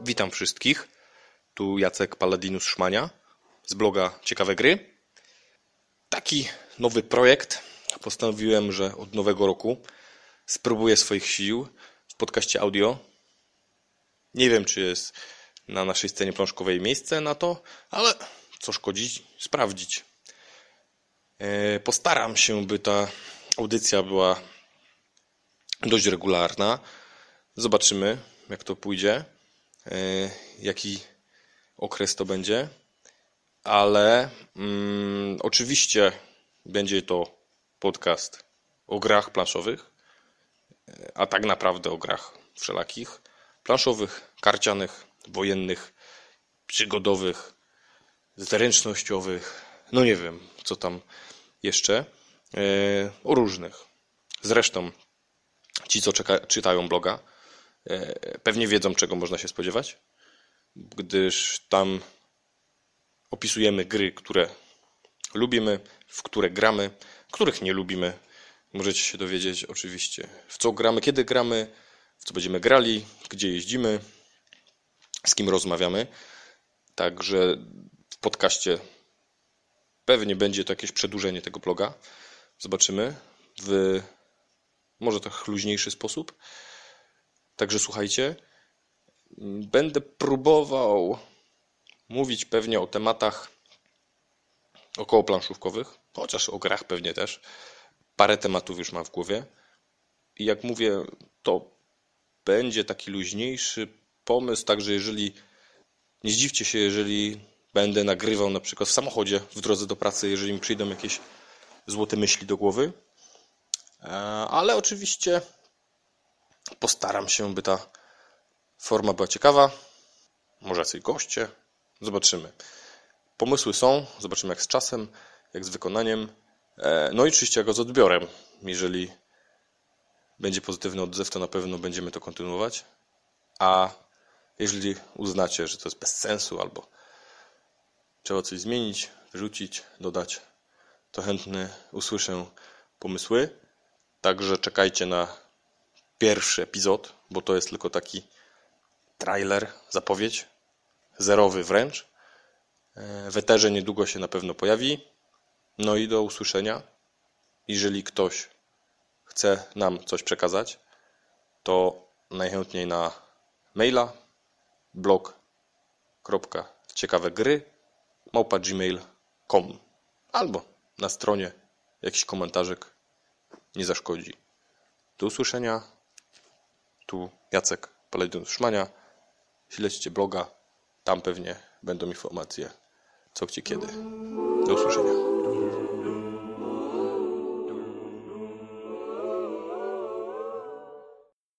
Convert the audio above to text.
Witam wszystkich. Tu Jacek Paladinus Szmania z bloga Ciekawe Gry. Taki nowy projekt. Postanowiłem, że od nowego roku spróbuję swoich sił w podcaście audio. Nie wiem, czy jest na naszej scenie plążkowej miejsce na to, ale co szkodzi sprawdzić. E, postaram się, by ta audycja była dość regularna. Zobaczymy, jak to pójdzie, e, jaki okres to będzie, ale mm, oczywiście będzie to podcast o grach planszowych, e, a tak naprawdę o grach wszelakich planszowych, karcianych, wojennych, przygodowych, zręcznościowych, no nie wiem, co tam jeszcze, e, o różnych. Zresztą ci, co czeka, czytają bloga, e, pewnie wiedzą, czego można się spodziewać, gdyż tam opisujemy gry, które lubimy, w które gramy, których nie lubimy. Możecie się dowiedzieć oczywiście, w co gramy, kiedy gramy, w co będziemy grali, gdzie jeździmy, z kim rozmawiamy. Także w podcaście pewnie będzie to jakieś przedłużenie tego bloga. Zobaczymy w może tak luźniejszy sposób. Także słuchajcie, będę próbował mówić pewnie o tematach około planszówkowych, chociaż o grach pewnie też. Parę tematów już mam w głowie. I jak mówię, to będzie taki luźniejszy pomysł, także jeżeli nie zdziwcie się, jeżeli będę nagrywał na przykład w samochodzie w drodze do pracy, jeżeli mi przyjdą jakieś złote myśli do głowy. E, ale oczywiście postaram się, by ta forma była ciekawa. Może jacyś goście. Zobaczymy. Pomysły są, zobaczymy jak z czasem, jak z wykonaniem. E, no i oczywiście jak z odbiorem. Jeżeli będzie pozytywny odzew, to na pewno będziemy to kontynuować. A jeżeli uznacie, że to jest bez sensu albo trzeba coś zmienić, wyrzucić, dodać, to chętny usłyszę pomysły. Także czekajcie na pierwszy epizod, bo to jest tylko taki trailer, zapowiedź, zerowy wręcz. E, w eterze niedługo się na pewno pojawi. No i do usłyszenia. Jeżeli ktoś chce nam coś przekazać, to najchętniej na maila blog.ciekawegry małpa gmail.com albo na stronie jakiś komentarzek nie zaszkodzi. Do usłyszenia. Tu Jacek Paladinus Szmania. Śledźcie bloga. Tam pewnie będą informacje co gdzie kiedy. Do usłyszenia.